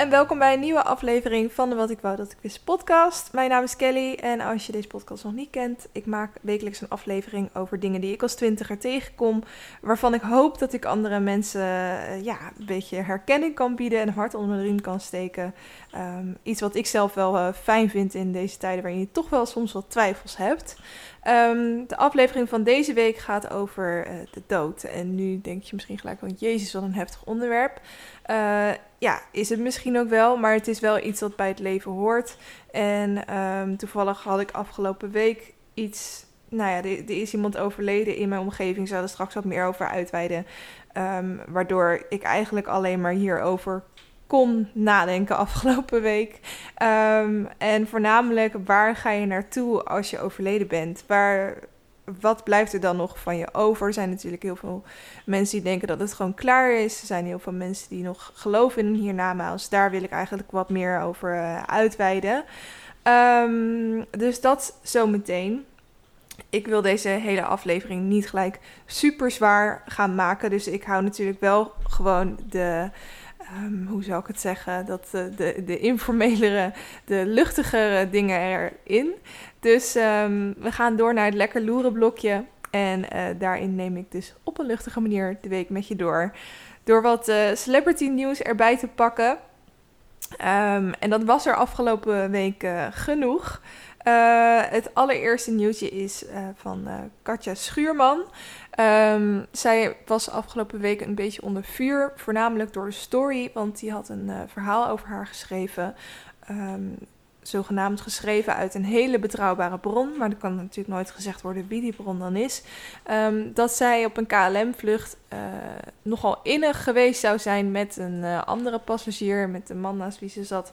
en welkom bij een nieuwe aflevering van de Wat ik wou dat ik wist podcast. Mijn naam is Kelly en als je deze podcast nog niet kent, ik maak wekelijks een aflevering over dingen die ik als twintiger tegenkom, waarvan ik hoop dat ik andere mensen eh, ja, een beetje herkenning kan bieden en hart onder de riem kan steken. Ehm, iets wat ik zelf wel uh, fijn vind in deze tijden waarin je toch wel soms wat twijfels hebt. Um, de aflevering van deze week gaat over uh, de dood. En nu denk je misschien gelijk, want Jezus, wat een heftig onderwerp. Ja, is het misschien ook wel, maar het is wel iets dat bij het leven hoort. En um, toevallig had ik afgelopen week iets. Nou ja, er, is iemand overleden in mijn omgeving. Zal er straks wat meer over uitweiden. Um, waardoor ik eigenlijk alleen maar hierover kon nadenken afgelopen week. Um, en voornamelijk, waar ga je naartoe als je overleden bent? Waar, wat blijft er dan nog van je over? Er zijn natuurlijk heel veel mensen die denken dat het gewoon klaar is. Er zijn heel veel mensen die nog geloven in hiernamaals. Daar wil ik eigenlijk wat meer over uh, uitweiden. Um, dus dat zometeen. Ik wil deze hele aflevering niet gelijk super zwaar gaan maken. Dus ik hou natuurlijk wel gewoon de um, hoe zou ik het zeggen, dat de, de, de informelere, de luchtigere dingen erin. Dus um, we gaan door naar het lekker loeren blokje. En uh, daarin neem ik dus op een luchtige manier de week met je door. Door wat uh, celebrity nieuws erbij te pakken. Um, en dat was er afgelopen week genoeg. Het allereerste nieuwtje is van Katja Schuurman. Um, zij was afgelopen week een beetje onder vuur, voornamelijk door de story, want die had een verhaal over haar geschreven. Um, zogenaamd geschreven uit een hele betrouwbare bron, maar er kan natuurlijk nooit gezegd worden wie die bron dan is. Um, dat zij op een KLM-vlucht uh, nogal innig geweest zou zijn met een uh, andere passagier, met de man naast wie ze zat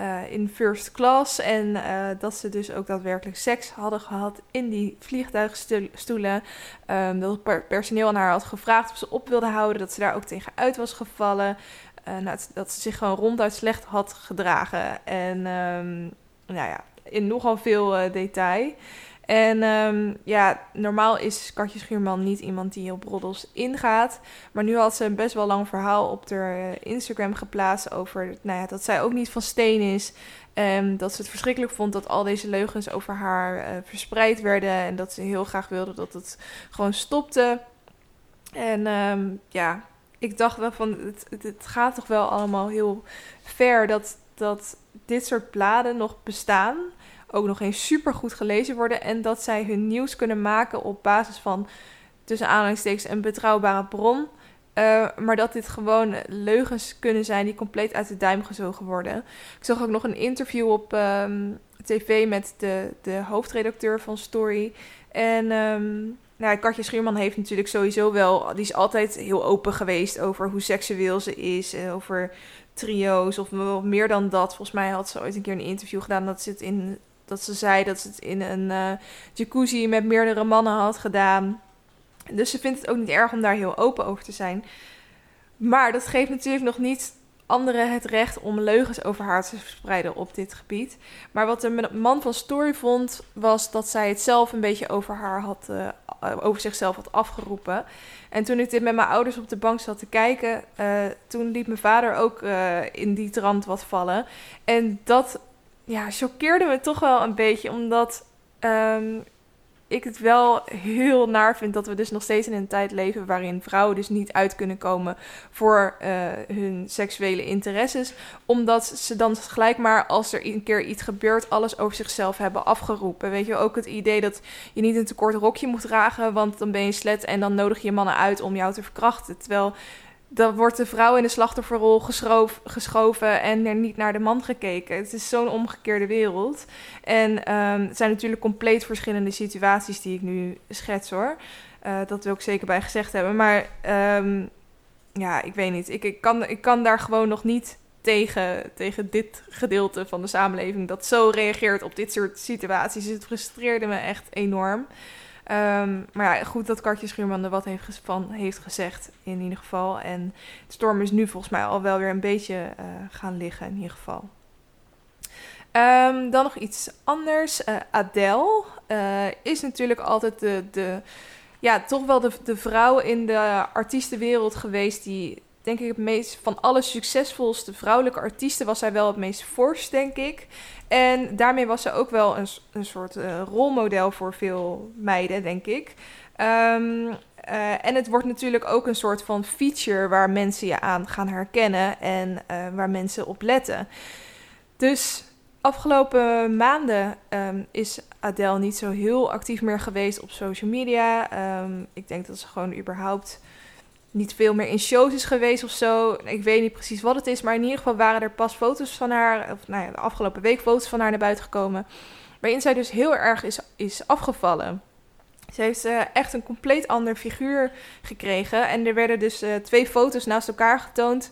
uh, in first class. En dat ze dus ook daadwerkelijk seks hadden gehad in die vliegtuigstoelen. Um, dat het personeel aan haar had gevraagd of ze op wilde houden, dat ze daar ook tegen uit was gevallen. Uh, nou, dat ze zich gewoon ronduit slecht had gedragen. En um, nou ja, in nogal veel detail. En um, ja, normaal is Katje Schuurman niet iemand die op roddels ingaat. Maar nu had ze een best wel lang verhaal op haar uh, Instagram geplaatst over nou ja, dat zij ook niet van steen is. Um, dat ze het verschrikkelijk vond dat al deze leugens over haar uh, verspreid werden. En dat ze heel graag wilde dat het gewoon stopte. En um, ja, ik dacht wel van, het, het, het, gaat toch wel allemaal heel ver dat, dat dit soort bladen nog bestaan. Ook nog eens super goed gelezen worden. En dat zij hun nieuws kunnen maken op basis van, tussen aanhalingstekens, een betrouwbare bron. Uh, maar dat dit gewoon leugens kunnen zijn die compleet uit de duim gezogen worden. Ik zag ook nog een interview op um, tv met de, de hoofdredacteur van Story. En um, nou, Katja Schuurman heeft natuurlijk sowieso wel... Die is altijd heel open geweest over hoe seksueel ze is. En over trio's of meer dan dat. Volgens mij had ze ooit een keer een interview gedaan... dat ze, het in, dat ze zei dat ze het in een uh, jacuzzi met meerdere mannen had gedaan. Dus ze vindt het ook niet erg om daar heel open over te zijn. Maar dat geeft natuurlijk nog niet anderen het recht om leugens over haar te verspreiden op dit gebied. Maar wat de man van Story vond, was dat zij het zelf een beetje over haar had, uh, over zichzelf had afgeroepen. En toen ik dit met mijn ouders op de bank zat te kijken, uh, toen liet mijn vader ook in die trant wat vallen. En dat ja, choqueerde me toch wel een beetje, omdat um, ik het wel heel naar vind dat we dus nog steeds in een tijd leven waarin vrouwen dus niet uit kunnen komen voor uh, hun seksuele interesses. Omdat ze dan gelijk maar als er een keer iets gebeurt, alles over zichzelf hebben afgeroepen. Weet je, ook het idee dat je niet een te kort rokje moet dragen, want dan ben je slet en dan nodig je mannen uit om jou te verkrachten. Terwijl dan wordt de vrouw in de slachtofferrol geschoven en er niet naar de man gekeken. Het is zo'n omgekeerde wereld. En um, het zijn natuurlijk compleet verschillende situaties die ik nu schets hoor. Uh, dat wil ik zeker bij gezegd hebben. Maar um, ja, ik weet niet. Ik, ik, kan, ik kan daar gewoon nog niet tegen, tegen dit gedeelte van de samenleving dat zo reageert op dit soort situaties. Het frustreerde me echt enorm. Um, maar ja, goed dat Kartje Schuurman er wat heeft van heeft gezegd in ieder geval. En de storm is nu volgens mij al wel weer een beetje uh, gaan liggen in ieder geval. Um, dan nog iets anders. Uh, Adele uh, is natuurlijk altijd de, de, ja, toch wel de, de vrouw in de artiestenwereld geweest die denk ik het meest van alle succesvolste vrouwelijke artiesten was zij wel het meest fors, denk ik. En daarmee was ze ook wel een, een soort uh, rolmodel voor veel meiden, denk ik. Um, uh, en het wordt natuurlijk ook een soort van feature waar mensen je aan gaan herkennen en uh, waar mensen op letten. Dus afgelopen maanden um, is Adele niet zo heel actief meer geweest op social media. Um, ik denk dat ze gewoon überhaupt niet veel meer in shows is geweest of zo. Ik weet niet precies wat het is, maar in ieder geval waren er pas foto's van haar, of nou ja, de afgelopen week foto's van haar naar buiten gekomen, waarin zij dus heel erg is, is afgevallen. Ze heeft uh, echt een compleet ander figuur gekregen. En er werden dus uh, twee foto's naast elkaar getoond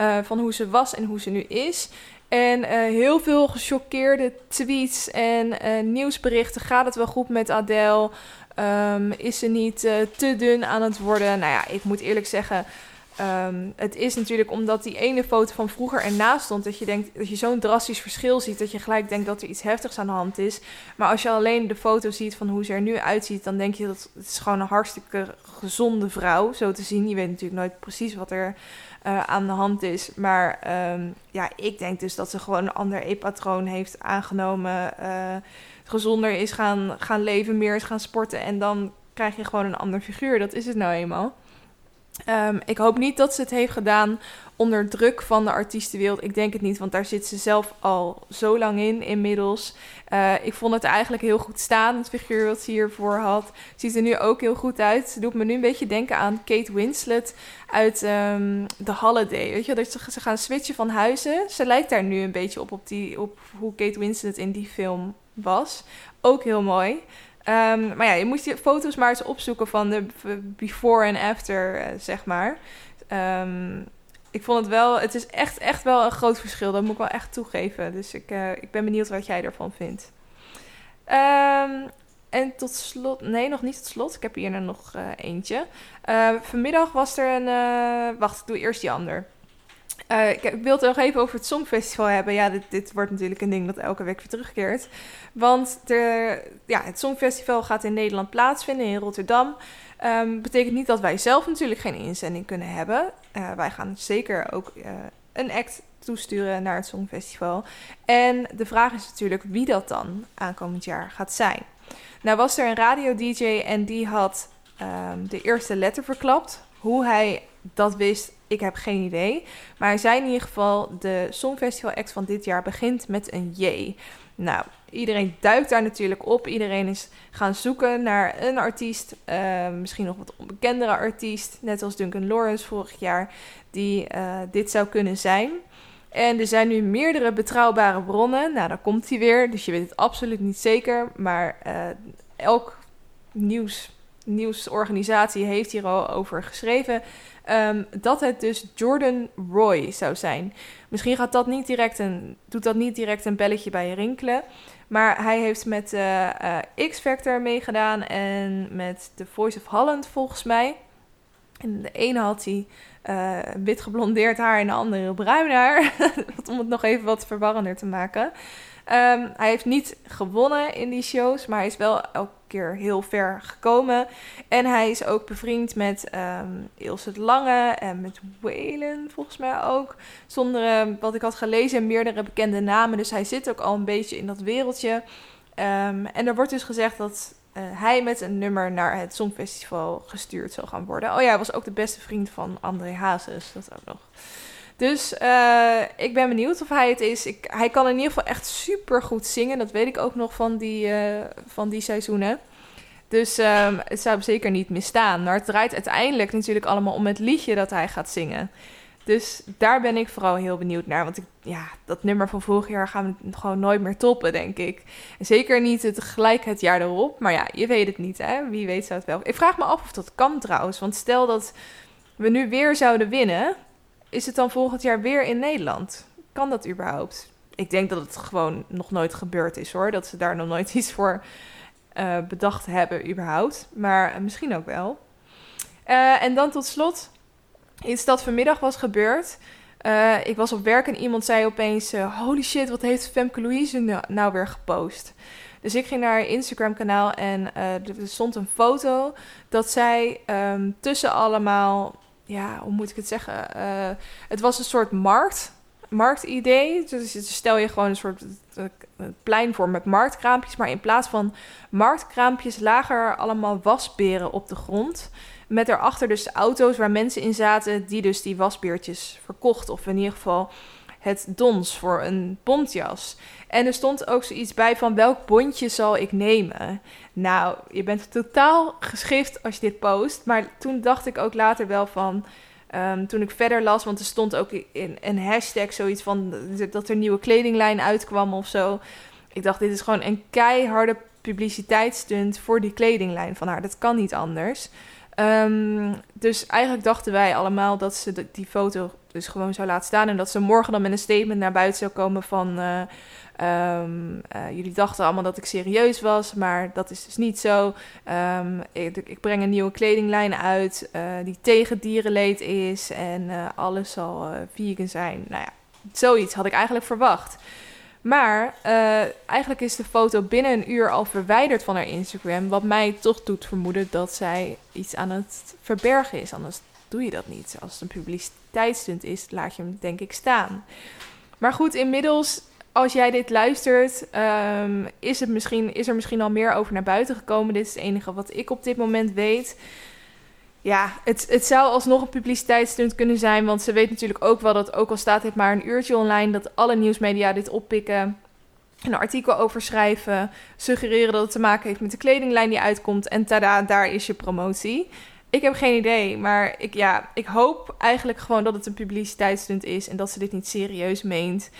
uh, van hoe ze was en hoe ze nu is. En heel veel gechoqueerde tweets en nieuwsberichten. Gaat het wel goed met Adele? Um, is ze niet uh, te dun aan het worden? Nou ja, ik moet eerlijk zeggen. Um, het is natuurlijk omdat die ene foto van vroeger ernaast stond, dat je denkt dat je zo'n drastisch verschil ziet, dat je gelijk denkt dat er iets heftigs aan de hand is. Maar als je alleen de foto ziet van hoe ze er nu uitziet, dan denk je dat het is gewoon een hartstikke gezonde vrouw, zo te zien. Je weet natuurlijk nooit precies wat er uh, aan de hand is. Maar um, ja, ik denk dus dat ze gewoon een ander e-patroon heeft aangenomen. Uh, gezonder is gaan, gaan leven, meer is gaan sporten. En dan krijg je gewoon een ander figuur. Dat is het nou eenmaal. Um, ik hoop niet dat ze het heeft gedaan onder druk van de artiestenwereld. Ik denk het niet, want daar zit ze zelf al zo lang in inmiddels. Uh, ik vond het eigenlijk heel goed staan, het figuur wat ze hiervoor had. Ziet er nu ook heel goed uit. Ze doet me nu een beetje denken aan Kate Winslet uit um, The Holiday. Weet je, dat ze, ze gaan switchen van huizen. Ze lijkt daar nu een beetje op, op, die, op hoe Kate Winslet in die film was. Ook heel mooi. Um, maar ja, je moet je foto's maar eens opzoeken van de before en after, uh, zeg maar. Um, ik vond het wel, het is echt, echt wel een groot verschil. Dat moet ik wel echt toegeven. Dus ik, uh, ik ben benieuwd wat jij ervan vindt. Um, en tot slot, nee, nog niet tot slot. Ik heb hier nog uh, eentje. vanmiddag was er een, wacht, ik doe eerst die ander. Uh, ik, wil het nog even over het Songfestival hebben. Ja, dit, dit, wordt natuurlijk een ding dat elke week weer terugkeert. Want de, ja, het Songfestival gaat in Nederland plaatsvinden, in Rotterdam. Um, betekent niet dat wij zelf natuurlijk geen inzending kunnen hebben. Uh, wij gaan zeker ook uh, een act toesturen naar het Songfestival. En de vraag is natuurlijk wie dat dan aankomend jaar gaat zijn. Nou was er een radio-dj en die had um, de eerste letter verklapt. Hoe hij dat wist, ik heb geen idee. Maar hij zei in ieder geval, de Songfestival act van dit jaar begint met een J. Nou, iedereen duikt daar natuurlijk op. Iedereen is gaan zoeken naar een artiest, uh, misschien nog wat onbekendere artiest, net als Duncan Lawrence vorig jaar, die uh, dit zou kunnen zijn. En er zijn nu meerdere betrouwbare bronnen. Nou, daar komt hij weer, dus je weet het absoluut niet zeker. Maar uh, elk nieuws, nieuwsorganisatie heeft hier al over geschreven. Um, dat het dus Jordan Roy zou zijn. Misschien gaat dat niet direct een, doet dat niet direct een belletje bij je rinkelen. Maar hij heeft met uh, X-Factor meegedaan en met The Voice of Holland volgens mij. En de ene had hij uh, wit geblondeerd haar en de andere bruin haar. Om het nog even wat verwarrender te maken. Um, hij heeft niet gewonnen in die shows, maar hij is wel elke keer heel ver gekomen. En hij is ook bevriend met um, Ilse het Lange en met Waylon volgens mij ook. Zonder uh, wat ik had gelezen, meerdere bekende namen. Dus hij zit ook al een beetje in dat wereldje. En er wordt dus gezegd dat uh, hij met een nummer naar het Songfestival gestuurd zal gaan worden. Oh ja, hij was ook de beste vriend van André Hazes, dat ook nog. Dus uh, ik ben benieuwd of hij het is. Ik, hij kan in ieder geval echt super goed zingen. Dat weet ik ook nog van die, uh, van die seizoenen. Dus um, het zou hem zeker niet misstaan. Maar het draait uiteindelijk natuurlijk allemaal om het liedje dat hij gaat zingen. Dus daar ben ik vooral heel benieuwd naar. Want ik, ja, dat nummer van vorig jaar gaan we gewoon nooit meer toppen, denk ik. Zeker niet het, gelijk het jaar erop. Maar ja, je weet het niet, hè. Wie weet zou het wel. Ik vraag me af of dat kan trouwens. Want stel dat we nu weer zouden winnen is het dan volgend jaar weer in Nederland? Kan dat überhaupt? Ik denk dat het gewoon nog nooit gebeurd is hoor. Dat ze daar nog nooit iets voor uh, bedacht hebben überhaupt. Maar uh, misschien ook wel. Uh, en dan tot slot iets dat vanmiddag was gebeurd. ik was op werk en iemand zei opeens... holy shit, wat heeft Femke Louise nou, nou weer gepost? Dus ik ging naar haar Instagram kanaal en er stond een foto... dat zij um, tussen allemaal ja, hoe moet ik het zeggen? het was een soort markt marktidee. Dus stel je gewoon een soort plein voor met marktkraampjes. Maar in plaats van marktkraampjes lagen er allemaal wasberen op de grond. Met daarachter dus auto's waar mensen in zaten die dus die wasbeertjes verkochten. Of in ieder geval het dons voor een bontjas. En er stond ook zoiets bij van welk bondje zal ik nemen? Nou, je bent totaal geschift als je dit post. Maar toen dacht ik ook later wel van... Ehm, toen ik verder las, want er stond ook in een hashtag zoiets van dat er nieuwe kledinglijn uitkwam of zo. Ik dacht, dit is gewoon een keiharde publiciteitsstunt voor die kledinglijn van haar. Dat kan niet anders. Ehm, dus eigenlijk dachten wij allemaal dat ze die foto dus gewoon zou laten staan. En dat ze morgen dan met een statement naar buiten zou komen van... Uh, jullie dachten allemaal dat ik serieus was, maar dat is dus niet zo. Ik, ik, breng een nieuwe kledinglijn uit uh, die tegen dierenleed is. En alles zal vegan zijn. Nou ja, zoiets had ik eigenlijk verwacht. Maar uh, eigenlijk is de foto binnen een uur al verwijderd van haar Instagram. Wat mij toch doet vermoeden dat zij iets aan het verbergen is. Anders doe je dat niet. Als het een publiciteitsstunt is, laat je hem denk ik staan. Maar goed, inmiddels, als jij dit luistert, um, is, het misschien, is er misschien al meer over naar buiten gekomen. Dit is het enige wat ik op dit moment weet ja, het, het zou alsnog een publiciteitsstunt kunnen zijn. Want ze weet natuurlijk ook wel dat, ook al staat dit maar een uurtje online, dat alle nieuwsmedia dit oppikken. Een artikel over schrijven, suggereren dat het te maken heeft met de kledinglijn die uitkomt. En tada, daar is je promotie. Ik heb geen idee, maar ik, ja, ik hoop eigenlijk gewoon dat het een publiciteitsstunt is en dat ze dit niet serieus meent.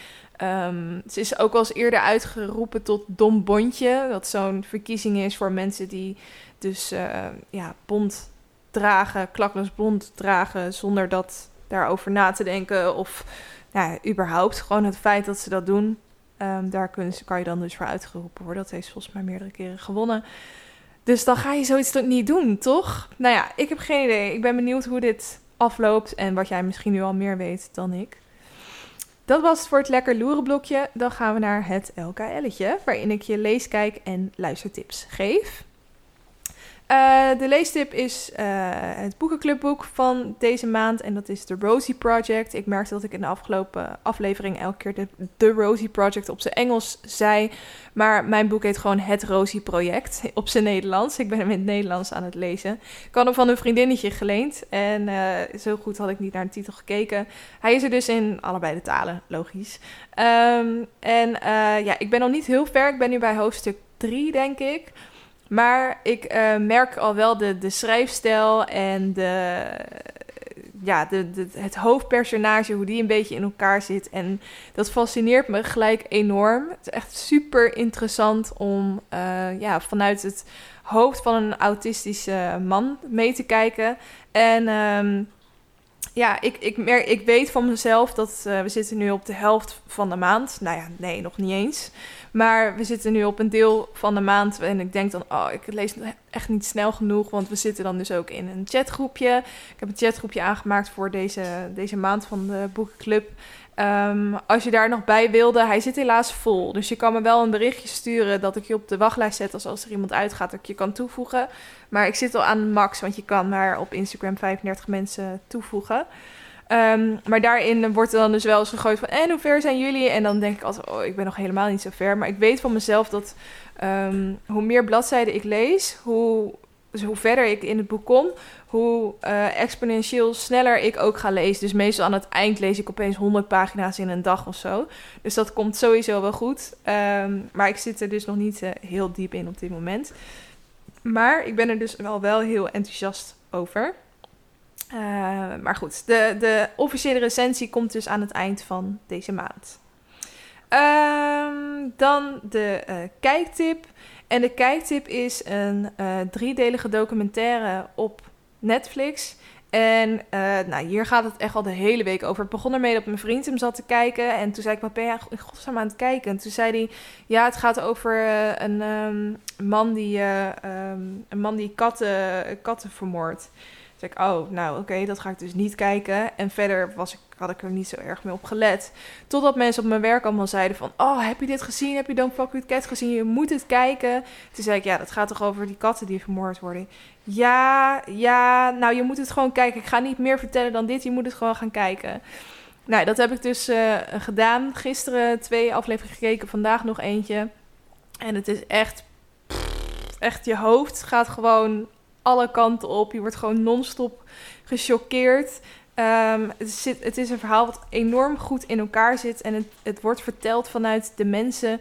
Um, ze is ook wel eens eerder uitgeroepen tot dom bondje. Dat zo'n verkiezing is voor mensen die dus uh, ja, bond dragen, klakloos blond dragen, zonder dat daarover na te denken. Of nou, überhaupt gewoon het feit dat ze dat doen. Um, daar ze, kan je dan dus voor uitgeroepen worden. Dat heeft volgens mij meerdere keren gewonnen. Dus dan ga je zoiets toch niet doen, toch? Nou ja, ik heb geen idee. Ik ben benieuwd hoe dit afloopt en wat jij misschien nu al meer weet dan ik. Dat was het voor het lekker loerenblokje. Dan gaan we naar het LKL'tje, waarin ik je lees, kijk en luistertips geef. Uh, de leestip is uh, het boekenclubboek van deze maand. En dat is The Rosie Project. Ik merkte dat ik in de afgelopen aflevering elke keer de, The Rosie Project op zijn Engels zei. Maar mijn boek heet gewoon Het Rosie Project op zijn Nederlands. Ik ben hem in het Nederlands aan het lezen. Ik had hem van een vriendinnetje geleend. En uh, zo goed had ik niet naar de titel gekeken. Hij is er dus in allebei de talen, logisch. Um, en ja, ik ben nog niet heel ver. Ik ben nu bij hoofdstuk 3, denk ik. Maar ik uh, merk al wel de, de schrijfstijl en de, ja, de, het hoofdpersonage, hoe die een beetje in elkaar zit. En dat fascineert me gelijk enorm. Het is echt super interessant om uh, ja, vanuit het hoofd van een autistische man mee te kijken. En um, ja, ik, ik, merk, ik weet van mezelf dat uh, we zitten nu op de helft van de maand. Nou ja, nee, nog niet eens. Maar we zitten nu op een deel van de maand. En ik denk dan, oh, ik lees echt niet snel genoeg. Want we zitten dan dus ook in een chatgroepje. Ik heb een chatgroepje aangemaakt voor deze, deze maand van de boekenclub. Um, als je daar nog bij wilde, hij zit helaas vol. Dus je kan me wel een berichtje sturen dat ik je op de wachtlijst zet. Als, als er iemand uitgaat, dat ik je kan toevoegen. Maar ik zit al aan max, want je kan maar op Instagram 35 mensen toevoegen. Um, maar daarin wordt er dan dus wel eens gegooid van... en hoe ver zijn jullie? En dan denk ik altijd, oh, ik ben nog helemaal niet zo ver. Maar ik weet van mezelf dat um, hoe meer bladzijden ik lees... hoe, dus hoe verder ik in het boek kom... hoe uh, exponentieel sneller ik ook ga lezen. Dus meestal aan het eind lees ik opeens 100 pagina's in een dag of zo. Dus dat komt sowieso wel goed. Um, maar ik zit er dus nog niet uh, heel diep in op dit moment. Maar ik ben er dus wel, wel heel enthousiast over... Uh, maar goed, de, de officiële recensie komt dus aan het eind van deze maand. Um, dan de uh, kijktip. En de kijktip is een uh, driedelige documentaire op Netflix. En nou, hier gaat het echt al de hele week over. Het begon ermee dat mijn vriend hem zat te kijken. En toen zei ik, wat ben je in godsnaam aan het kijken? En toen zei hij, ja, het gaat over een um, man die, um, een man die katten, katten vermoordt. Ik, oh, nou oké, dat ga ik dus niet kijken. En verder was ik, had ik er niet zo erg mee op gelet. Totdat mensen op mijn werk allemaal zeiden van... Oh, heb je dit gezien? Heb je Don't Fuck With Cat gezien? Je moet het kijken. Toen zei ik, ja, dat gaat toch over die katten die vermoord worden? Ja, ja, nou je moet het gewoon kijken. Ik ga niet meer vertellen dan dit. Je moet het gewoon gaan kijken. Nou, dat heb ik dus uh, gedaan. Gisteren twee afleveringen gekeken, vandaag nog eentje. En het is echt, echt je hoofd gaat gewoon alle kanten op. Je wordt gewoon non-stop gechoqueerd. Um, het, zit, het, is een verhaal wat enorm goed in elkaar zit. En het, het, wordt verteld vanuit de mensen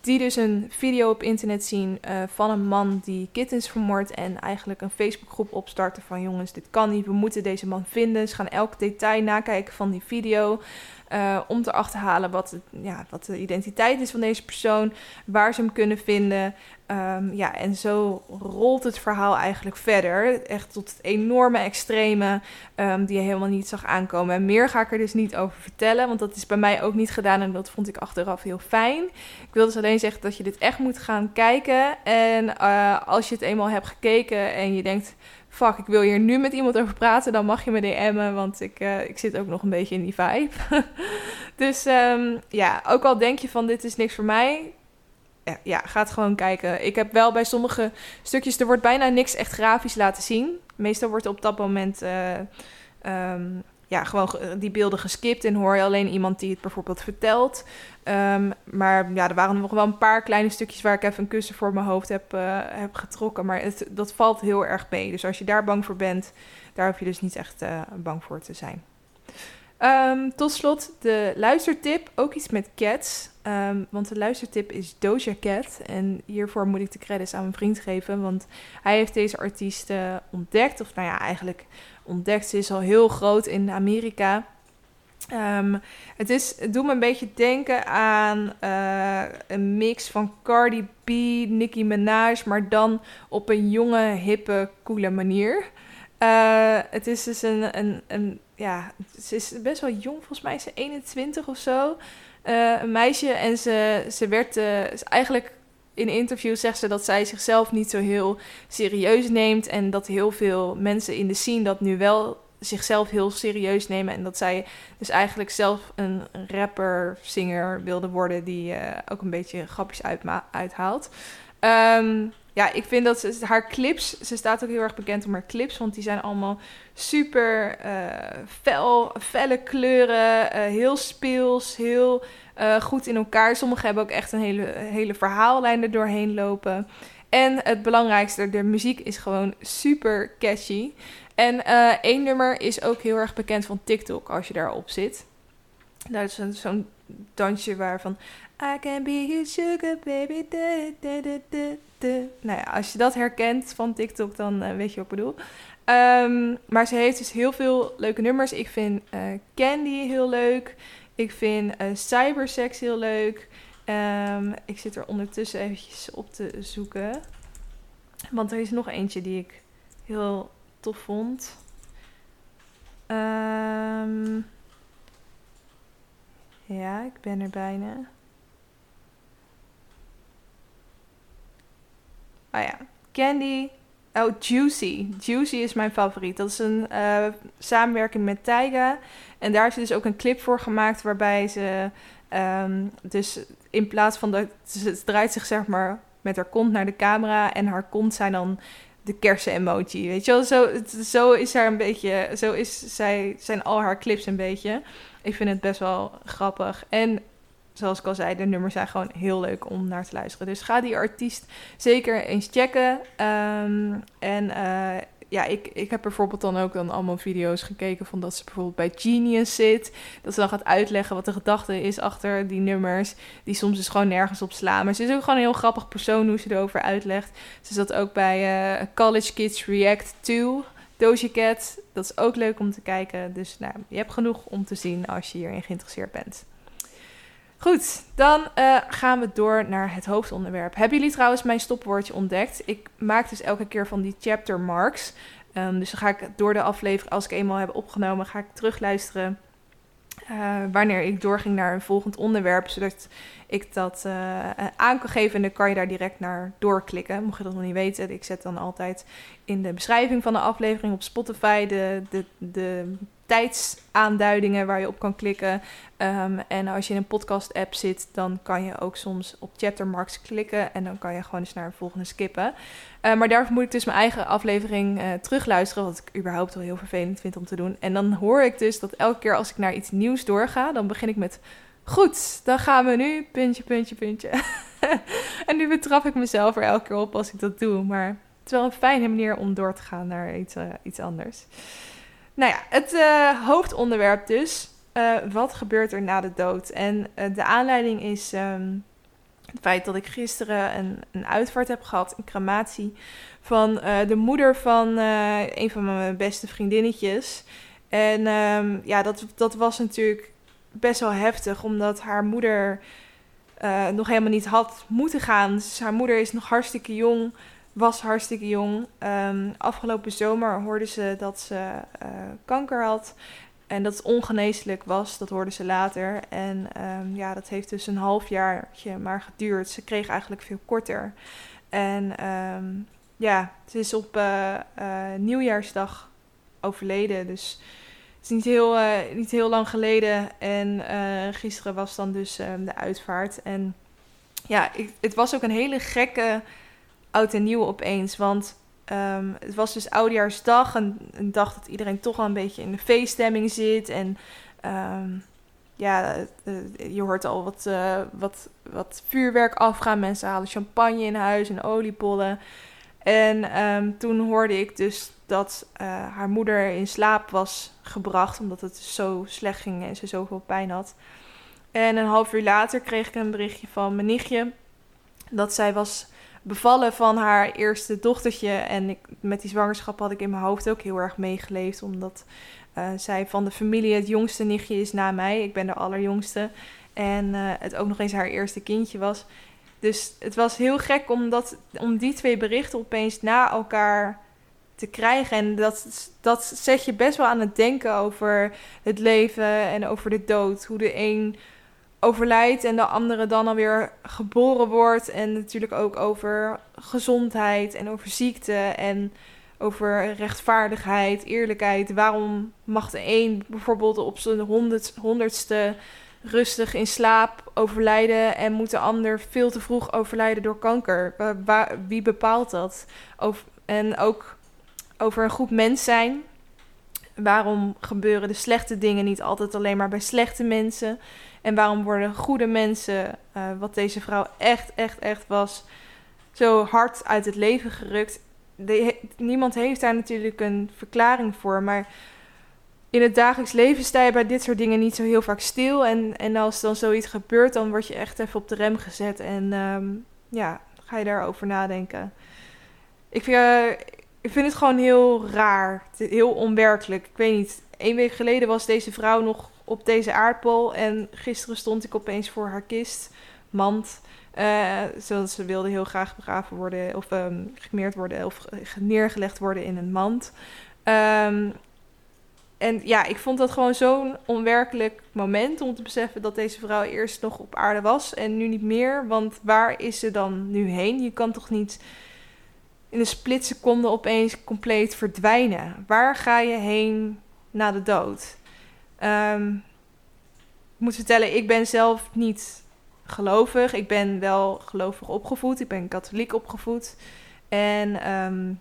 die dus een video op internet zien uh, van een man die kittens vermoordt. En eigenlijk een Facebookgroep opstarten van jongens, dit kan niet. We moeten deze man vinden. Ze gaan elk detail nakijken van die video. Uh, om te achterhalen wat, ja, wat de identiteit is van deze persoon, waar ze hem kunnen vinden. Um, ja, en zo rolt het verhaal eigenlijk verder. Echt tot het enorme extreme um, die je helemaal niet zag aankomen. En meer ga ik er dus niet over vertellen, want dat is bij mij ook niet gedaan en dat vond ik achteraf heel fijn. Ik wil dus alleen zeggen dat je dit echt moet gaan kijken. En uh, als je het eenmaal hebt gekeken en je denkt fuck, ik wil hier nu met iemand over praten, dan mag je me DM'en, want ik, uh, ik zit ook nog een beetje in die vibe. dus um, ja, ook al denk je van dit is niks voor mij, ja, ja, ga het gewoon kijken. Ik heb wel bij sommige stukjes, er wordt bijna niks echt grafisch laten zien. Meestal wordt op dat moment uh, um, ja, gewoon die beelden geskipt en hoor je alleen iemand die het bijvoorbeeld vertelt. Um, maar ja, er waren nog wel een paar kleine stukjes waar ik even een kussen voor mijn hoofd heb, uh, heb getrokken. Maar het, dat valt heel erg mee. Dus als je daar bang voor bent, daar hoef je dus niet echt uh, bang voor te zijn. Um, tot slot de luistertip, ook iets met cats. Um, want de luistertip is Doja Cat. En hiervoor moet ik de credits aan mijn vriend geven. Want hij heeft deze artiest ontdekt. Of nou ja, eigenlijk ontdekt. Ze is al heel groot in Amerika. Um, het, is, doet me een beetje denken aan uh, een mix van Cardi B, Nicki Minaj, maar dan op een jonge, hippe, coole manier. Uh, het is dus een, een, een, ja, ze is best wel jong, volgens mij ze 21 of zo. Uh, een meisje en ze, ze werd uh, eigenlijk in interviews zegt ze dat zij zichzelf niet zo heel serieus neemt. En dat heel veel mensen in de scene dat nu wel zichzelf heel serieus nemen. En dat zij dus eigenlijk zelf een rapper, singer wilde worden die ook een beetje grapjes uithaalt. Um, ja, ik vind dat ze, haar clips, ze staat ook heel erg bekend om haar clips, want die zijn allemaal super uh, fel, felle kleuren, uh, heel speels, heel uh, goed in elkaar. Sommige hebben ook echt een hele, hele verhaallijn er doorheen lopen. En het belangrijkste, de muziek is gewoon super catchy. En één nummer is ook heel erg bekend van TikTok als je daarop zit. Dat is zo'n dansje waarvan I can be your sugar baby. Nou ja, als je dat herkent van TikTok, dan uh, weet je wat ik bedoel. Um, maar ze heeft dus heel veel leuke nummers. Ik vind uh, Candy heel leuk. Ik vind uh, Cybersex heel leuk. Um, ik zit er ondertussen eventjes op te zoeken. Want er is nog eentje die ik heel tof vond. Um, ja, ik ben er bijna. Oh ja, Candy. Oh, Juicy. Juicy is mijn favoriet. Dat is een uh, samenwerking met Taiga. En daar is dus ook een clip voor gemaakt waarbij ze... Um, dus in plaats van dat... Ze draait zich zeg maar met haar kont naar de camera. En haar kont zijn dan de kersen-emoji. Weet je wel? Zo, zo is haar een beetje... Zo is zij, zijn al haar clips een beetje. Ik vind het best wel grappig. En zoals ik al zei, de nummers zijn gewoon heel leuk om naar te luisteren. Dus ga die artiest zeker eens checken. Um, en uh, ja, ik, ik heb bijvoorbeeld dan ook dan allemaal video's gekeken van dat ze bijvoorbeeld bij Genius zit. Dat ze dan gaat uitleggen wat de gedachte is achter die nummers. Die soms dus gewoon nergens op slaan. Maar ze is ook gewoon een heel grappig persoon hoe ze erover uitlegt. Ze zat ook bij uh, College Kids React 2. Doja Cat, dat is ook leuk om te kijken. Dus nou, je hebt genoeg om te zien als je hierin geïnteresseerd bent. Goed, dan uh, gaan we door naar het hoofdonderwerp. Hebben jullie trouwens mijn stopwoordje ontdekt? Ik maak dus elke keer van die chapter marks. Um, dus dan ga ik door de aflevering, als ik eenmaal heb opgenomen, ga ik terugluisteren. Uh, wanneer ik doorging naar een volgend onderwerp, zodat ik dat uh, aan kan geven. En dan kan je daar direct naar doorklikken. Mocht je dat nog niet weten, ik zet dan altijd in de beschrijving van de aflevering op Spotify de, de, de tijdsaanduidingen waar je op kan klikken. Um, en als je in een podcast-app zit, dan kan je ook soms op chaptermarks klikken. En dan kan je gewoon eens naar een volgende skippen. Uh, maar daarvoor moet ik dus mijn eigen aflevering uh, terugluisteren. Wat ik überhaupt wel heel vervelend vind om te doen. En dan hoor ik dus dat elke keer als ik naar iets nieuws doorga, dan begin ik met. Goed, dan gaan we nu. Puntje, puntje, puntje. en nu betrap ik mezelf er elke keer op als ik dat doe. Maar het is wel een fijne manier om door te gaan naar iets, uh, iets anders. Nou ja, het uh, hoofdonderwerp dus. Uh, wat gebeurt er na de dood? En de aanleiding is um, het feit dat ik gisteren een, een uitvaart heb gehad, een crematie, van de moeder van een van mijn beste vriendinnetjes. En um, ja, dat, dat was natuurlijk best wel heftig, omdat haar moeder nog helemaal niet had moeten gaan. Dus haar moeder is nog hartstikke jong was hartstikke jong. Um, afgelopen zomer hoorde ze dat ze uh, kanker had. En dat het ongeneeslijk was, dat hoorde ze later. En um, ja, dat heeft dus een half jaartje maar geduurd. Ze kreeg eigenlijk veel korter. En um, ja, ze is op uh, nieuwjaarsdag overleden. Dus is niet heel, uh, niet heel lang geleden. En gisteren was dan dus de uitvaart. En ja, ik, het was ook een hele gekke oud en nieuw opeens. Want um, het was dus oudjaarsdag. Een, dag dat iedereen toch al een beetje in de feeststemming zit. En um, ja, uh, je hoort al wat, wat, wat vuurwerk afgaan. Mensen halen champagne in huis en oliebollen. En toen hoorde ik dus dat uh, haar moeder in slaap was gebracht. Omdat het zo slecht ging en ze zoveel pijn had. En een half uur later kreeg ik een berichtje van mijn nichtje. Dat zij was bevallen van haar eerste dochtertje. En ik, met die zwangerschap had ik in mijn hoofd ook heel erg meegeleefd. Omdat uh, zij van de familie het jongste nichtje is na mij. Ik ben de allerjongste. En uh, het ook nog eens haar eerste kindje was. Dus het was heel gek om, dat, om die twee berichten opeens na elkaar te krijgen. En dat, dat zet je best wel aan het denken over het leven en over de dood. Hoe de een overlijdt en de andere dan alweer geboren wordt. En natuurlijk ook over gezondheid en over ziekte en over rechtvaardigheid, eerlijkheid. Waarom mag de een bijvoorbeeld op zijn honderd, honderdste rustig in slaap overlijden en moet de ander veel te vroeg overlijden door kanker? wie bepaalt dat? En ook over een goed mens zijn. Waarom gebeuren de slechte dingen niet altijd alleen maar bij slechte mensen? En waarom worden goede mensen, uh, wat deze vrouw echt, echt, echt was, zo hard uit het leven gerukt? Niemand heeft daar natuurlijk een verklaring voor. Maar in het dagelijks leven sta je bij dit soort dingen niet zo heel vaak stil. En, en als dan zoiets gebeurt, dan word je echt even op de rem gezet. En um, ja, ga je daarover nadenken. Ik vind, uh, ik vind het gewoon heel raar. Heel onwerkelijk. Ik weet niet. Een week geleden was deze vrouw nog op deze aardbol. En gisteren stond ik opeens voor haar kist, mand. Uh, zodat ze wilde heel graag begraven worden of um, gemeerd worden of neergelegd worden in een mand. Um, en ja, ik vond dat gewoon zo'n onwerkelijk moment om te beseffen dat deze vrouw eerst nog op aarde was en nu niet meer. Want waar is ze dan nu heen? Je kan toch niet in een splitseconde opeens compleet verdwijnen? Waar ga je heen na de dood? Um, ik moet vertellen, ik ben zelf niet gelovig. Ik ben wel gelovig opgevoed. Ik ben katholiek opgevoed. En um,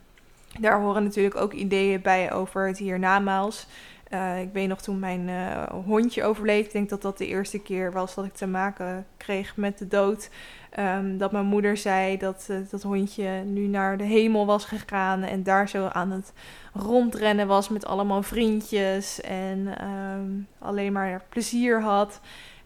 daar horen natuurlijk ook ideeën bij over het hiernamaals. Uh, ik weet nog toen mijn uh, hondje overleed. Ik denk dat dat de eerste keer was dat ik te maken kreeg met de dood. Um, dat mijn moeder zei dat uh, dat hondje nu naar de hemel was gegaan. En daar zo aan het rondrennen was met allemaal vriendjes. En um, alleen maar plezier had.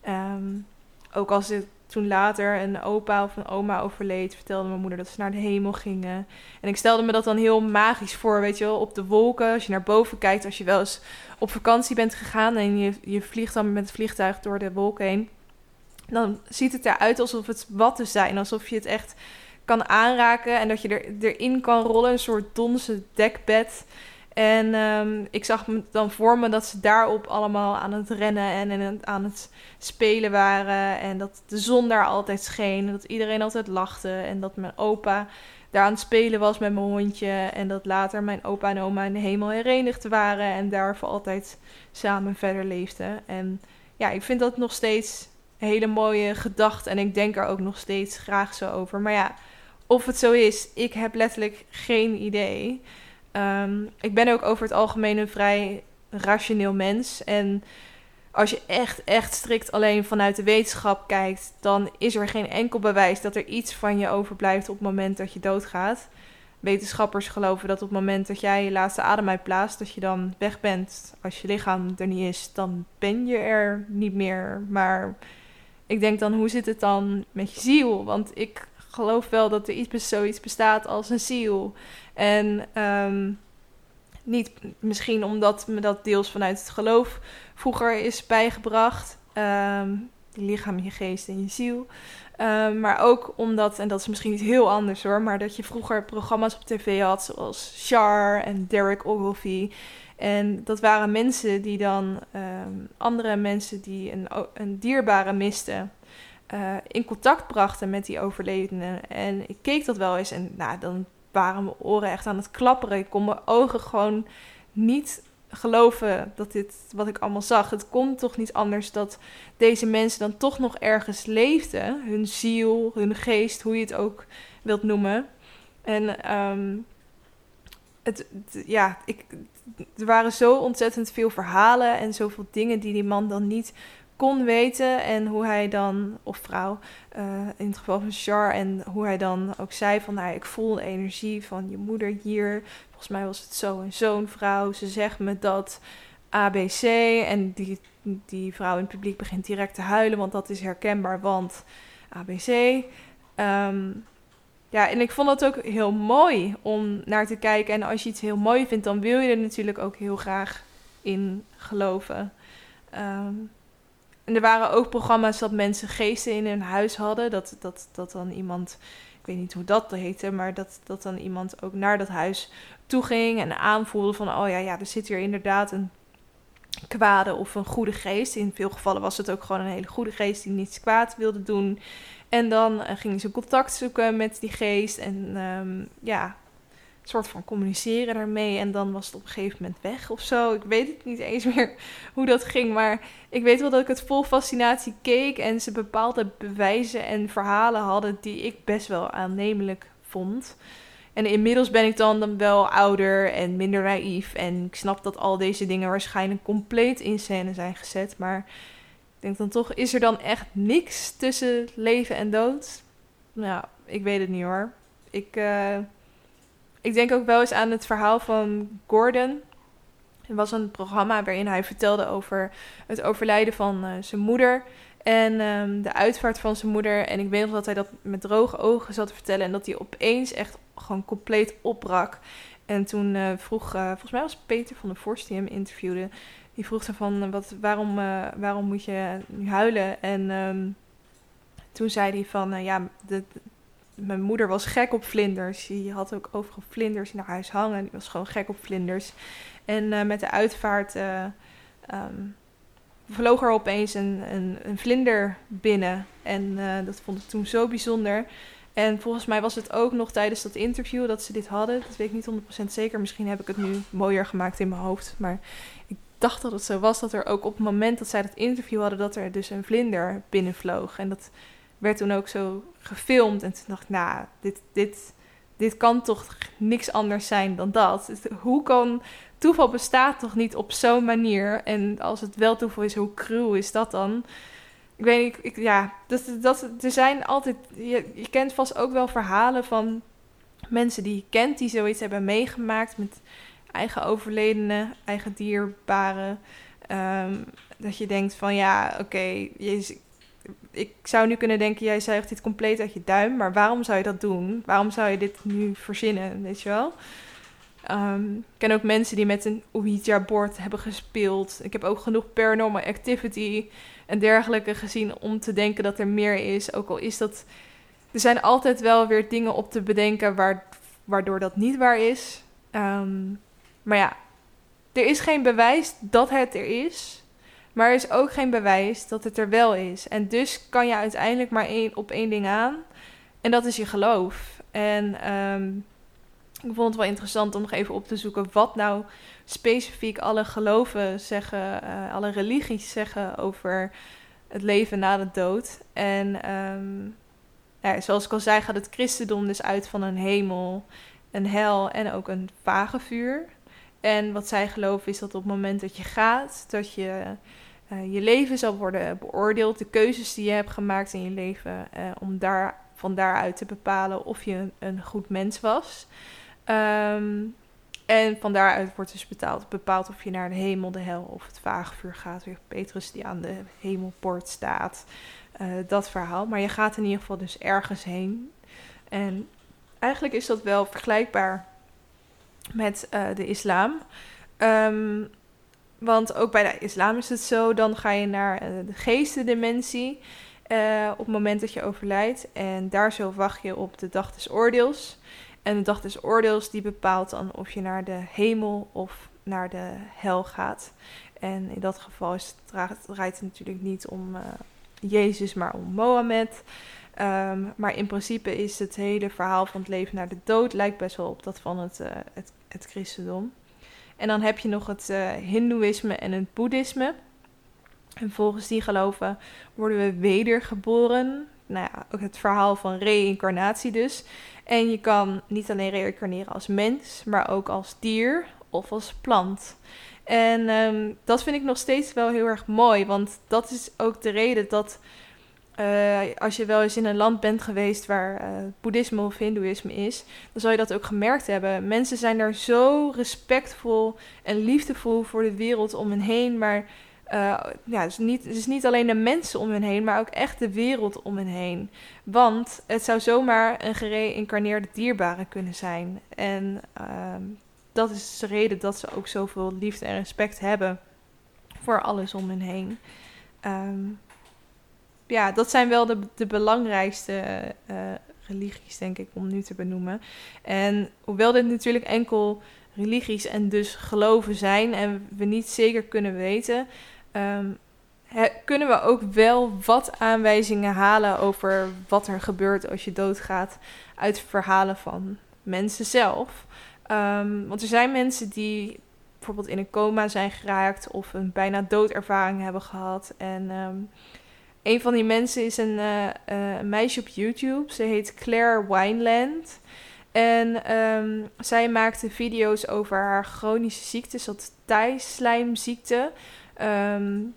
Um, ook als het toen later een opa of een oma overleed, vertelde mijn moeder dat ze naar de hemel gingen. En ik stelde me dat dan heel magisch voor, weet je wel, op de wolken. Als je naar boven kijkt, als je wel eens op vakantie bent gegaan en je, je vliegt dan met het vliegtuig door de wolken heen. Dan ziet het eruit alsof het watten zijn. Alsof je het echt kan aanraken en dat je er, erin kan rollen. Een soort donse dekbed. En ehm, ik zag me dan voor me dat ze daarop allemaal aan het rennen en, aan het spelen waren. En dat de zon daar altijd scheen. En dat iedereen altijd lachte. En dat mijn opa daar aan het spelen was met mijn hondje. En dat later mijn opa en oma in de hemel herenigd waren. En daar voor altijd samen verder leefden. En ja, ik vind dat nog steeds een hele mooie gedachte. En ik denk er ook nog steeds graag zo over. Maar ja, of het zo is, ik heb letterlijk geen idee. Ehm, ik ben ook over het algemeen een vrij rationeel mens. En als je echt, echt strikt alleen vanuit de wetenschap kijkt, dan is er geen enkel bewijs dat er iets van je overblijft op het moment dat je doodgaat. Wetenschappers geloven dat op het moment dat jij je laatste adem uitblaast, dat je dan weg bent. Als je lichaam er niet is, dan ben je er niet meer. Maar ik denk dan, hoe zit het dan met je ziel? Want ik geloof wel dat er iets, zoiets bestaat als een ziel. En ehm, niet misschien omdat me dat deels vanuit het geloof vroeger is bijgebracht. Um, je lichaam, je geest en je ziel. Ehm, maar ook omdat, en dat is misschien niet heel anders hoor, maar dat je vroeger programma's op tv had zoals Char en Derek Ogilvie. En dat waren mensen die dan andere mensen die een, een dierbare misten. Uh, in contact brachten met die overledene. En ik keek dat wel eens en nou, dan waren mijn oren echt aan het klapperen. Ik kon mijn ogen gewoon niet geloven dat dit wat ik allemaal zag. Het kon toch niet anders dat deze mensen dan toch nog ergens leefden. Hun ziel, hun geest, hoe je het ook wilt noemen. En um, het, ja, ik, er waren zo ontzettend veel verhalen en zoveel dingen die die man dan niet kon weten. En hoe hij dan, of vrouw, uh, in het geval van Char, en hoe hij dan ook zei van, nou, ik voel de energie van je moeder hier. Volgens mij was het zo en zo'n vrouw. Ze zegt me dat ABC. En die, die vrouw in het publiek begint direct te huilen, want dat is herkenbaar, want ABC. Um, ehm, ja, en ik vond het ook heel mooi om naar te kijken. En als je iets heel mooi vindt, dan wil je er natuurlijk ook heel graag in geloven. Um, en er waren ook programma's dat mensen geesten in hun huis hadden. Dat, dat, dat dan iemand, ik weet niet hoe dat heette, maar dat, dat dan iemand ook naar dat huis toe ging en aanvoelde van, oh ja, ja, er zit hier inderdaad een kwade of een goede geest. In veel gevallen was het ook gewoon een hele goede geest die niets kwaad wilde doen. En dan uh, gingen ze contact zoeken met die geest. En um, ja, soort van communiceren daarmee. En dan was het op een gegeven moment weg of zo. Ik weet het niet eens meer hoe dat ging. Maar ik weet wel dat ik het vol fascinatie keek. En ze bepaalde bewijzen en verhalen hadden die ik best wel aannemelijk vond. En inmiddels ben ik dan, dan wel ouder en minder naïef. En ik snap dat al deze dingen waarschijnlijk compleet in scène zijn gezet. Maar ik denk dan toch, is er dan echt niks tussen leven en dood? Nou, ik weet het niet hoor. Ik, uh, ik denk ook wel eens aan het verhaal van Gordon. Het was een programma waarin hij vertelde over het overlijden van uh, zijn moeder. En um, de uitvaart van zijn moeder. En ik weet nog dat hij dat met droge ogen zat te vertellen. En dat hij opeens echt gewoon compleet opbrak. En toen uh, vroeg, uh, volgens mij was Peter van der Vorst die hem interviewde. Die vroeg ze van, wat, waarom, waarom moet je nu huilen? En um, toen zei hij van, ja, de, mijn moeder was gek op vlinders. Die had ook overal vlinders in haar huis hangen. Die was gewoon gek op vlinders. En uh, met de uitvaart uh, um, vloog er opeens een, een, een vlinder binnen. En uh, dat vond ik toen zo bijzonder. En volgens mij was het ook nog tijdens dat interview dat ze dit hadden. Dat weet ik niet 100% zeker. Misschien heb ik het nu mooier gemaakt in mijn hoofd. Maar ik dacht dat het zo was dat er ook op het moment dat zij dat interview hadden, dat er dus een vlinder binnenvloog. En dat werd toen ook zo gefilmd. En toen dacht ik, nou, dit, dit, dit kan toch niks anders zijn dan dat. Hoe kan toeval bestaat toch niet op zo'n manier? En als het wel toeval is, hoe cruel is dat dan? Ik weet niet, ik, ja, dat, dat, er zijn altijd, je, kent vast ook wel verhalen van mensen die je kent die zoiets hebben meegemaakt met eigen overledenen, eigen dierbaren. Um, dat je denkt van ja, oké, okay, ik zou nu kunnen denken, jij zuigt dit compleet uit je duim, maar waarom zou je dat doen? Waarom zou je dit nu verzinnen, weet je wel? Um, ik ken ook mensen die met een Ouija-bord hebben gespeeld. Ik heb ook genoeg paranormal activity en dergelijke gezien om te denken dat er meer is. Ook al is dat... Er zijn altijd wel weer dingen op te bedenken waar, waardoor dat niet waar is. Um, maar ja, er is geen bewijs dat het er is. Maar er is ook geen bewijs dat het er wel is. En dus kan je uiteindelijk maar één, op één ding aan. En dat is je geloof. En ehm, ik vond het wel interessant om nog even op te zoeken wat nou specifiek alle geloven zeggen, uh, alle religies zeggen over het leven na de dood. En um, ja, zoals ik al zei, gaat het christendom dus uit van een hemel, een hel en ook een vagevuur. En wat zij geloven is dat op het moment dat je gaat, dat je uh, je leven zal worden beoordeeld, de keuzes die je hebt gemaakt in je leven, uh, om daar, van daaruit te bepalen of je een, goed mens was. Um, en van daaruit wordt dus betaald, bepaald of je naar de hemel, de hel of het vagevuur gaat. Weer Petrus die aan de hemelpoort staat. Uh, dat verhaal. Maar je gaat in ieder geval dus ergens heen. En eigenlijk is dat wel vergelijkbaar met uh, de islam. Um, want ook bij de islam is het zo, dan ga je naar uh, de geestendimensie uh, op het moment dat je overlijdt. En daar zo wacht je op de dag des oordeels. En de dag des oordeels die bepaalt dan of je naar de hemel of naar de hel gaat. En in dat geval is draait het natuurlijk niet om Jezus, maar om Mohammed. Um, maar in principe is het hele verhaal van het leven naar de dood lijkt best wel op dat van het, uh, het, het christendom. En dan heb je nog het uh, Hindoeïsme en het Boeddhisme. En volgens die geloven worden we wedergeboren. Nou ja, ook het verhaal van reïncarnatie dus. En je kan niet alleen reïncarneren als mens, maar ook als dier of als plant. En um, dat vind ik nog steeds wel heel erg mooi, want dat is ook de reden dat uh, als je wel eens in een land bent geweest waar uh, boeddhisme of hindoeïsme is, dan zal je dat ook gemerkt hebben. Mensen zijn daar zo respectvol en liefdevol voor de wereld om hen heen, maar uh, ja, het is, niet, niet alleen de mensen om hen heen, maar ook echt de wereld om hen heen. Want het zou zomaar een gereïncarneerde dierbare kunnen zijn. En uh, dat is de reden dat ze ook zoveel liefde en respect hebben voor alles om hen heen. Um, ja, dat zijn wel de, de belangrijkste uh, religies, denk ik, om nu te benoemen. En hoewel dit natuurlijk enkel religies en dus geloven zijn en we niet zeker kunnen weten, um, kunnen we ook wel wat aanwijzingen halen over wat er gebeurt als je doodgaat uit verhalen van mensen zelf. Um, want er zijn mensen die bijvoorbeeld in een coma zijn geraakt of een bijna doodervaring hebben gehad. En um, een van die mensen is een, uh, uh, een meisje op YouTube. Ze heet Claire Wineland. En um, zij maakte video's over haar chronische ziekte, dat. Um,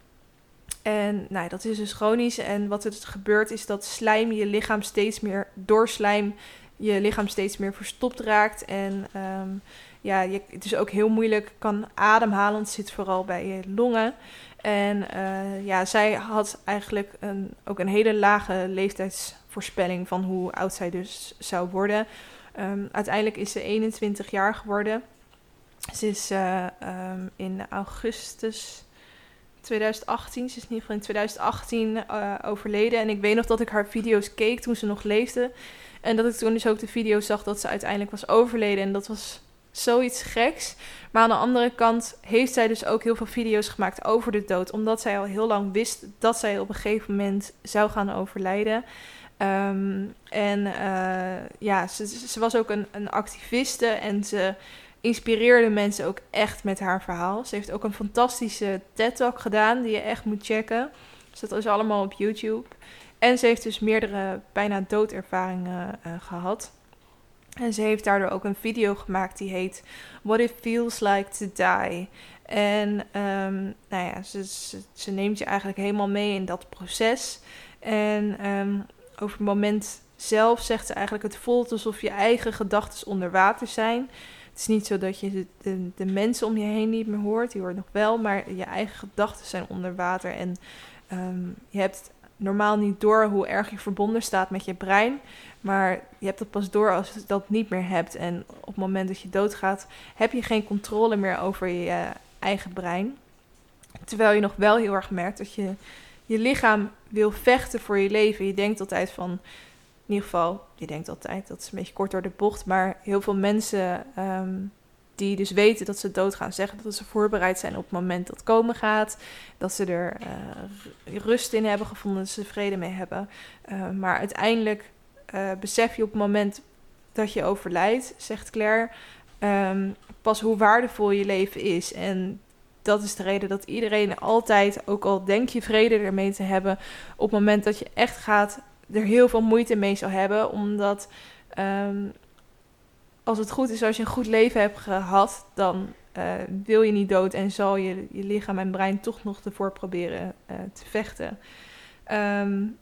en nou, dat is dus chronisch. En wat er gebeurt is dat slijm je lichaam steeds meer, door slijm je lichaam steeds meer verstopt raakt. En um, ja, je, het is ook heel moeilijk kan ademhalen, het zit vooral bij je longen. En uh, ja, zij had eigenlijk een, ook een hele lage leeftijdsvoorspelling van hoe oud zij dus zou worden. Um, uiteindelijk is ze 21 jaar geworden. Ze is uh, um, in augustus 2018, ze is in ieder geval in 2018 uh, overleden. En ik weet nog dat ik haar video's keek toen ze nog leefde. En dat ik toen dus ook de video zag dat ze uiteindelijk was overleden. En dat was zoiets geks. Maar aan de andere kant heeft zij dus ook heel veel video's gemaakt over de dood. Omdat zij al heel lang wist dat zij op een gegeven moment zou gaan overlijden. Um, en uh, ja, ze, ze, was ook een, een activiste en ze inspireerde mensen ook echt met haar verhaal. Ze heeft ook een fantastische TED-talk gedaan die je echt moet checken. Dus dat is allemaal op YouTube. En ze heeft dus meerdere bijna doodervaringen uh, gehad. En ze heeft daardoor ook een video gemaakt die heet What It Feels Like to Die. En um, nou ja, ze, ze, neemt je eigenlijk helemaal mee in dat proces. En um, over het moment zelf zegt ze eigenlijk: het voelt alsof je eigen gedachten onder water zijn. Het is niet zo dat je de, mensen om je heen niet meer hoort, die hoort nog wel, maar je eigen gedachten zijn onder water. En um, je hebt normaal niet door hoe erg je verbonden staat met je brein. Maar je hebt het pas door als je dat niet meer hebt. En op het moment dat je doodgaat, heb je geen controle meer over je eigen brein. Terwijl je nog wel heel erg merkt dat je je lichaam wil vechten voor je leven. Je denkt altijd van, in ieder geval, je denkt altijd, dat is een beetje kort door de bocht, maar heel veel mensen um, die dus weten dat ze dood gaan zeggen dat ze voorbereid zijn op het moment dat komen gaat. Dat ze er uh, rust in hebben gevonden, dat ze vrede mee hebben. Uh, maar uiteindelijk uh, besef je op het moment dat je overlijdt, zegt Claire, um, pas hoe waardevol je leven is. En dat is de reden dat iedereen altijd, ook al denk je vrede ermee te hebben, op het moment dat je echt gaat, er heel veel moeite mee zal hebben. Omdat um, als het goed is, als je een goed leven hebt gehad, dan uh, wil je niet dood en zal je, je lichaam en brein toch nog ervoor proberen uh, te vechten. Um,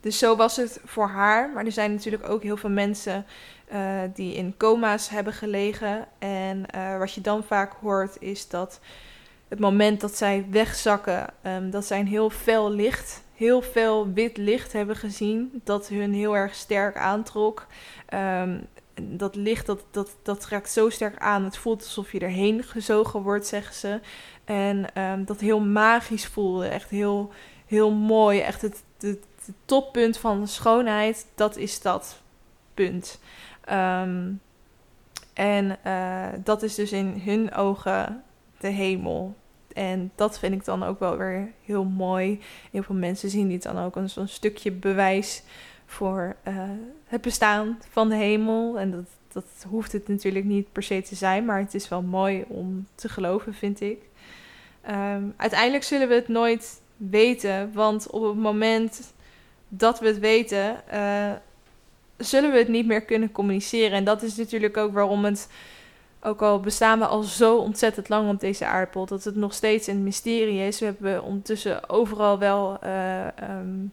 dus zo was het voor haar. Maar er zijn natuurlijk ook heel veel mensen uh, die in coma's hebben gelegen. En wat je dan vaak hoort is dat het moment dat zij wegzakken, um, dat zij heel fel licht, heel veel wit licht hebben gezien. Dat hun heel erg sterk aantrok. Um, dat licht, dat, dat, dat raakt zo sterk aan. Het voelt alsof je erheen gezogen wordt, zeggen ze. En um, dat heel magisch voelde. Echt heel, heel mooi. Echt het, het, toppunt van schoonheid, dat is dat punt. Um, en uh, dat is dus in hun ogen de hemel. En dat vind ik dan ook wel weer heel mooi. Heel veel mensen zien dit dan ook als een stukje bewijs voor uh, het bestaan van de hemel. En dat, dat hoeft het natuurlijk niet per se te zijn, maar het is wel mooi om te geloven, vind ik. Um, uiteindelijk zullen we het nooit weten, want op het moment dat we het weten, uh, zullen we het niet meer kunnen communiceren. En dat is natuurlijk ook waarom het, ook al bestaan we al zo ontzettend lang op deze aardbol, dat het nog steeds een mysterie is. We hebben ondertussen overal wel uh, um,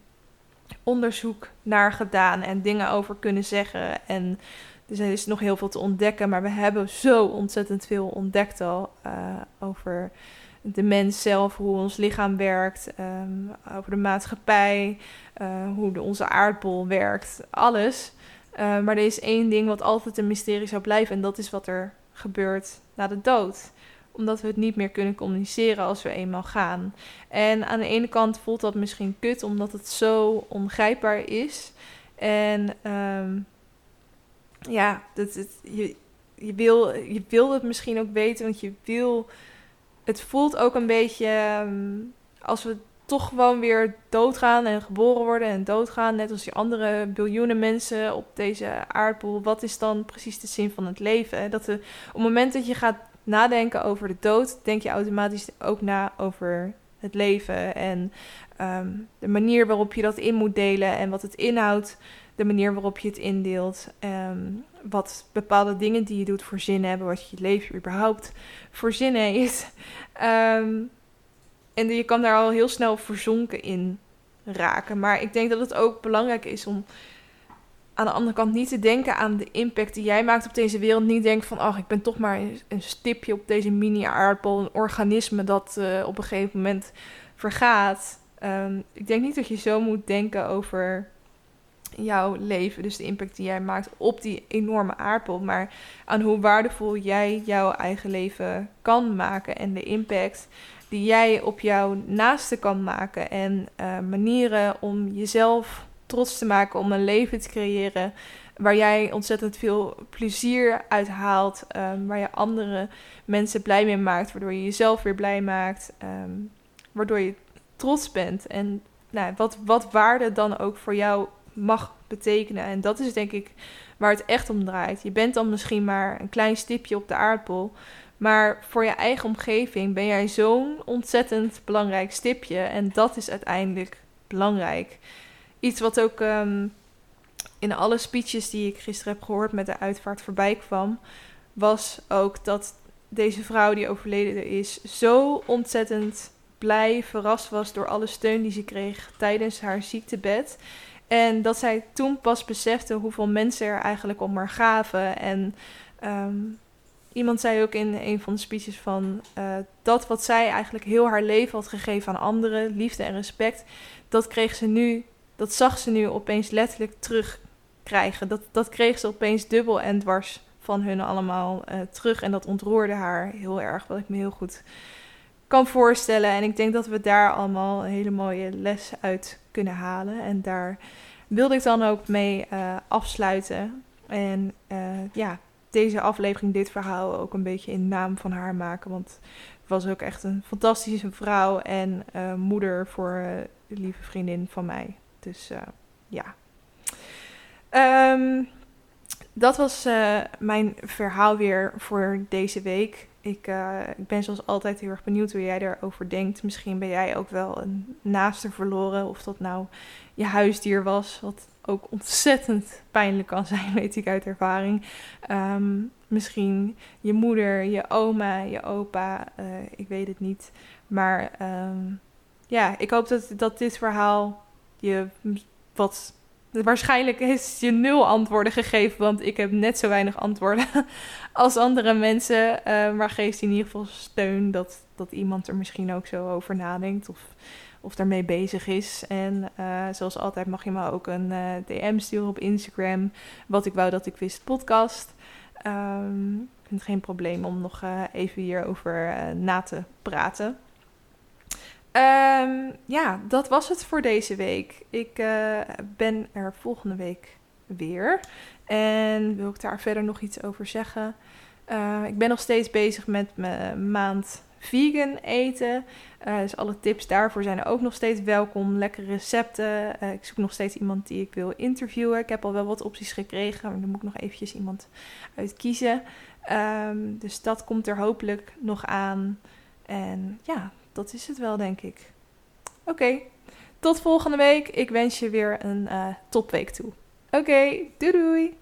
onderzoek naar gedaan en dingen over kunnen zeggen. En er is nog heel veel te ontdekken, maar we hebben zo ontzettend veel ontdekt al uh, over de mens zelf, hoe ons lichaam werkt, um, over de maatschappij, uh, hoe de, onze aardbol werkt, alles. Uh, maar er is één ding wat altijd een mysterie zou blijven en dat is wat er gebeurt na de dood omdat we het niet meer kunnen communiceren als we eenmaal gaan. En aan de ene kant voelt dat misschien kut, omdat het zo ongrijpbaar is. En um, ja, dat, je, je, wil, je wil het misschien ook weten, want je wil. Het voelt ook een beetje um, als we toch gewoon weer doodgaan en geboren worden en doodgaan, net als die andere biljoenen mensen op deze aardbol. Wat is dan precies de zin van het leven? Dat op het moment dat je gaat nadenken over de dood, denk je automatisch ook na over het leven en um, de manier waarop je dat in moet delen en wat het inhoudt, de manier waarop je het indeelt, um, wat bepaalde dingen die je doet voor zin hebben, wat je leven überhaupt voor zin heeft. Um, en je kan daar al heel snel verzonken in raken. Maar ik denk dat het ook belangrijk is om aan de andere kant niet te denken aan de impact die jij maakt op deze wereld. Niet denken van, ach, ik ben toch maar een stipje op deze mini-aardbol. Een organisme dat uh, op een gegeven moment vergaat. Um, ik denk niet dat je zo moet denken over jouw leven. Dus de impact die jij maakt op die enorme aardbol. Maar aan hoe waardevol jij jouw eigen leven kan maken. En de impact die jij op jouw naaste kan maken. En uh, manieren om jezelf trots te maken om een leven te creëren waar jij ontzettend veel plezier uit haalt, um, waar je andere mensen blij mee maakt, waardoor je jezelf weer blij maakt, um, waardoor je trots bent en nou, wat, wat waarde dan ook voor jou mag betekenen. En dat is denk ik waar het echt om draait. Je bent dan misschien maar een klein stipje op de aardbol, maar voor je eigen omgeving ben jij zo'n ontzettend belangrijk stipje en dat is uiteindelijk belangrijk iets wat ook um, in alle speeches die ik gisteren heb gehoord met de uitvaart voorbij kwam, was ook dat deze vrouw die overleden is zo ontzettend blij, verrast was door alle steun die ze kreeg tijdens haar ziektebed. En dat zij toen pas besefte hoeveel mensen er eigenlijk om haar gaven. En um, iemand zei ook in een van de speeches van uh, dat wat zij eigenlijk heel haar leven had gegeven aan anderen, liefde en respect, dat kreeg ze nu dat zag ze nu opeens letterlijk terugkrijgen. Dat, dat kreeg ze opeens dubbel en dwars van hun allemaal uh, terug. En dat ontroerde haar heel erg, wat ik me heel goed kan voorstellen. En ik denk dat we daar allemaal een hele mooie les uit kunnen halen. En daar wilde ik dan ook mee uh, afsluiten. En uh, ja, deze aflevering, dit verhaal ook een beetje in naam van haar maken. Want was ook echt een fantastische vrouw en moeder voor lieve vriendin van mij. Dus uh, ja. Um, dat was mijn verhaal weer voor deze week. Ik, ik, ben zoals altijd heel erg benieuwd hoe jij erover denkt. Misschien ben jij ook wel een naaste verloren. Of dat nou je huisdier was. Wat ook ontzettend pijnlijk kan zijn, weet ik uit ervaring. Um, misschien je moeder, je oma, je opa, ik weet het niet. Maar um, ja, ik hoop dat, dat dit verhaal je wat. Waarschijnlijk is je nul antwoorden gegeven, want ik heb net zo weinig antwoorden als andere mensen. Uh, maar geeft in ieder geval steun dat, dat iemand er misschien ook zo over nadenkt. Of of daarmee bezig is. En uh, zoals altijd mag je me ook een uh, DM sturen op Instagram. Wat ik wou dat ik wist podcast. Um, ik vind het geen probleem om nog even hierover na te praten. Um, ja, dat was het voor deze week. Ik ben er volgende week weer. En wil ik daar verder nog iets over zeggen? ik ben nog steeds bezig met mijn maand vegan eten. Uh, dus alle tips daarvoor zijn ook nog steeds welkom. Lekkere recepten. Ik zoek nog steeds iemand die ik wil interviewen. Ik heb al wel wat opties gekregen, maar dan moet ik nog eventjes iemand uit kiezen. Um, dus dat komt er hopelijk nog aan. En ja, dat is het wel, denk ik. Oké, tot volgende week. Ik wens je weer een uh, topweek toe. Oké, doei doei!